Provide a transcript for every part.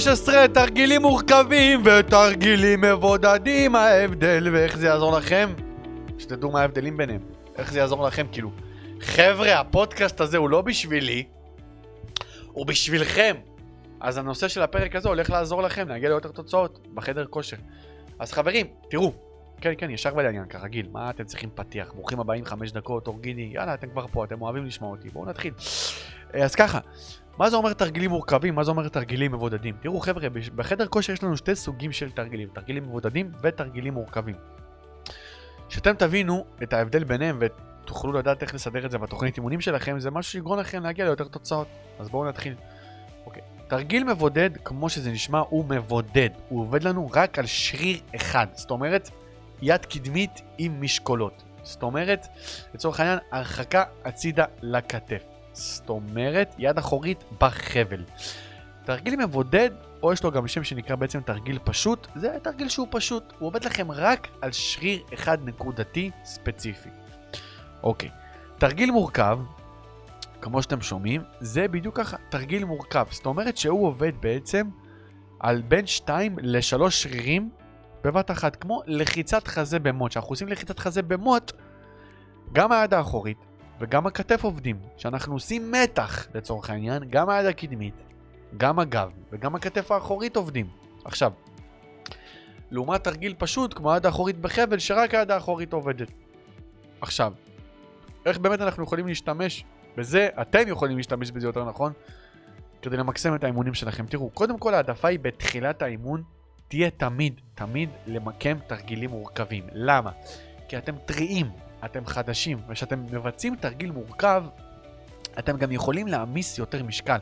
16, תרגילים מורכבים ותרגילים מבודדים, ההבדל ואיך זה יעזור לכם? שתדעו מה ההבדלים ביניהם, איך זה יעזור לכם, כאילו. חבר'ה, הפודקאסט הזה הוא לא בשבילי, הוא בשבילכם. אז הנושא של הפרק הזה הולך לעזור לכם להגיע ליותר תוצאות בחדר כושר. אז חברים, תראו, כן, כן, ישר ולעניין, כרגיל, מה אתם צריכים פתיח? ברוכים הבאים, חמש דקות, אורגיני, יאללה, אתם כבר פה, אתם אוהבים לשמוע אותי, בואו נתחיל. אה, אז ככה, מה זה אומר תרגילים מורכבים? מה זה אומר תרגילים מבודדים? תראו חבר'ה, בחדר כושר יש לנו שתי סוגים של תרגילים, תרגילים מבודדים ותרגילים מורכבים. שאתם תבינו את ההבדל ביניהם ותוכלו לדעת איך לסדר את זה בתוכנית אימונים שלכם, זה משהו שיגרום לכם להגיע ליותר תוצאות. אז בואו נתחיל. אוקיי. תרגיל מבודד, כמו שזה נשמע, הוא מבודד. הוא עובד לנו רק על שריר אחד. זאת אומרת, יד קדמית עם משקולות. זאת אומרת, לצורך העניין, הרחקה הצידה לכתף. זאת אומרת, יד אחורית בחבל. תרגיל מבודד, או יש לו גם שם שנקרא בעצם תרגיל פשוט, זה תרגיל שהוא פשוט, הוא עובד לכם רק על שריר אחד נקודתי ספציפי. אוקיי, תרגיל מורכב, כמו שאתם שומעים, זה בדיוק ככה, תרגיל מורכב. זאת אומרת שהוא עובד בעצם על בין 2 ל-3 שרירים בבת אחת, כמו לחיצת חזה במוט. כשאנחנו עושים לחיצת חזה במוט, גם היד האחורית וגם הכתף עובדים. כשאנחנו עושים מתח, לצורך העניין, גם היד הקדמית, גם הגב וגם הכתף האחורית עובדים. עכשיו, לעומת תרגיל פשוט, כמו היד האחורית בחבל, שרק היד האחורית עובדת. עכשיו, איך באמת אנחנו יכולים להשתמש בזה, אתם יכולים להשתמש בזה יותר נכון, כדי למקסם את האימונים שלכם. תראו, קודם כל העדפה היא בתחילת האימון, תהיה תמיד, תמיד למקם תרגילים מורכבים. למה? כי אתם טריים, אתם חדשים, וכשאתם מבצעים תרגיל מורכב, אתם גם יכולים להעמיס יותר משקל.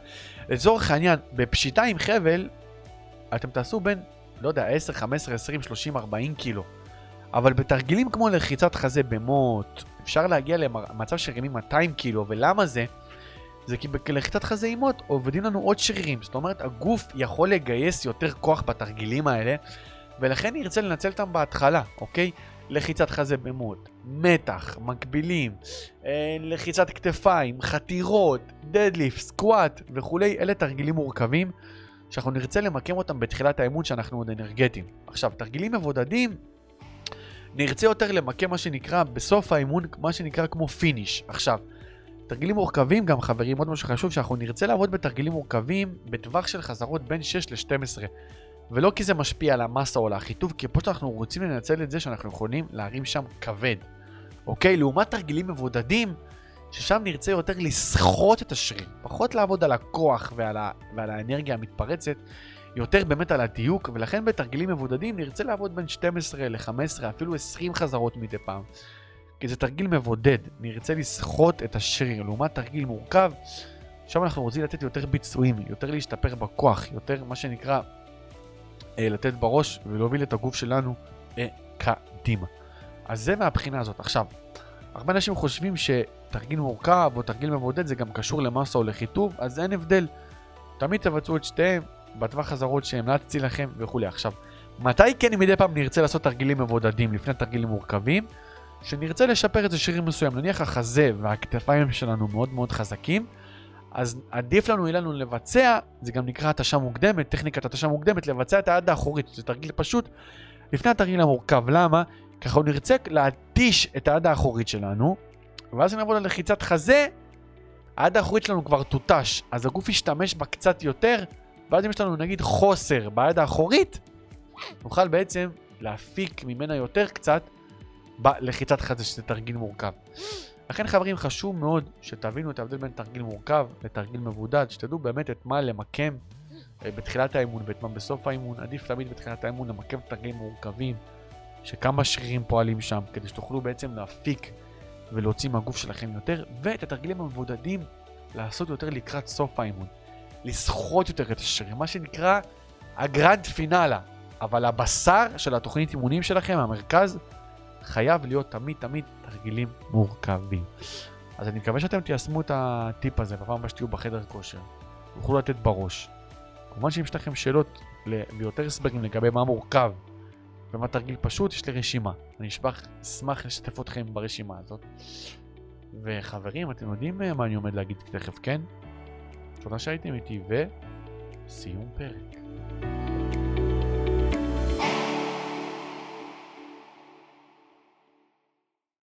לצורך העניין, בפשיטה עם חבל, אתם תעשו בין, לא יודע, 10, 15, 20, 30, 40 קילו. אבל בתרגילים כמו לחיצת חזה במוט, אפשר להגיע למצב שרימים 200 קילו, ולמה זה? זה כי בלחיצת חזה עם מוט עובדים לנו עוד שרירים, זאת אומרת הגוף יכול לגייס יותר כוח בתרגילים האלה, ולכן נרצה לנצל אותם בהתחלה, אוקיי? לחיצת חזה במוט, מתח, מקבילים, אה, לחיצת כתפיים, חתירות, deadlift, squat וכולי, אלה תרגילים מורכבים שאנחנו נרצה למקם אותם בתחילת האימון שאנחנו עוד אנרגטיים. עכשיו, תרגילים מבודדים, נרצה יותר למקם מה שנקרא בסוף האימון, מה שנקרא כמו finish. עכשיו, תרגילים מורכבים גם חברים, עוד משהו חשוב, שאנחנו נרצה לעבוד בתרגילים מורכבים בטווח של חזרות בין 6 ל-12. ולא כי זה משפיע על המסה או על החיטוב, כי פשוט אנחנו רוצים לנצל את זה שאנחנו יכולים להרים שם כבד. אוקיי? לעומת תרגילים מבודדים, ששם נרצה יותר לסחוט את השריר, פחות לעבוד על הכוח ועל, ה... ועל האנרגיה המתפרצת, יותר באמת על הדיוק, ולכן בתרגילים מבודדים נרצה לעבוד בין 12 ל-15, אפילו 20 חזרות מדי פעם. כי זה תרגיל מבודד, נרצה לסחוט את השריר, לעומת תרגיל מורכב, שם אנחנו רוצים לתת יותר ביצועים, יותר להשתפר בכוח, יותר מה שנקרא לתת בראש ולהוביל את הגוף שלנו אה, קדימה. אז זה מהבחינה הזאת. עכשיו, הרבה אנשים חושבים שתרגיל מורכב או תרגיל מבודד זה גם קשור למסה או לחיטוב, אז אין הבדל. תמיד תבצעו את שתיהם בטווח חזרות שהמלצתי לכם וכולי. עכשיו, מתי כן מדי פעם נרצה לעשות תרגילים מבודדים לפני תרגילים מורכבים? שנרצה לשפר איזה שירים מסוים, נניח החזה והכתפיים שלנו מאוד מאוד חזקים, אז עדיף לנו, יהיה לנו לבצע, זה גם נקרא התשה מוקדמת, טכניקת התשה מוקדמת, לבצע את היד האחורית, זה תרגיל פשוט, לפני התרגיל המורכב. למה? ככה הוא נרצה להתיש את היד האחורית שלנו, ואז נעבוד על לחיצת חזה, היד האחורית שלנו כבר תותש, אז הגוף ישתמש בה קצת יותר, ואז אם יש לנו נגיד חוסר ביד האחורית, נוכל בעצם להפיק ממנה יותר קצת בלחיצת חזה, שזה תרגיל מורכב. לכן חברים חשוב מאוד שתבינו את ההבדל בין תרגיל מורכב לתרגיל מבודד, שתדעו באמת את מה למקם אה, בתחילת האימון ואת מה בסוף האימון. עדיף תמיד בתחילת האימון למקם תרגילים מורכבים, שכמה שרירים פועלים שם, כדי שתוכלו בעצם להפיק ולהוציא מהגוף שלכם יותר, ואת התרגילים המבודדים לעשות יותר לקראת סוף האימון. לסחוט יותר את השרירים, מה שנקרא הגרנד פינאלה. אבל הבשר של התוכנית אימונים שלכם, המרכז, חייב להיות תמיד תמיד תרגילים מורכבים. אז אני מקווה שאתם תיישמו את הטיפ הזה בפעם הבאה שתהיו בחדר כושר. תוכלו לתת בראש. כמובן שאם יש לכם שאלות ויותר הסברים לגבי מה מורכב ומה תרגיל פשוט, יש לי רשימה. אני אשמח, אשמח לשתף אתכם ברשימה הזאת. וחברים, אתם יודעים מה אני עומד להגיד תכף, כן? תודה שהייתם איתי, סיום פרק.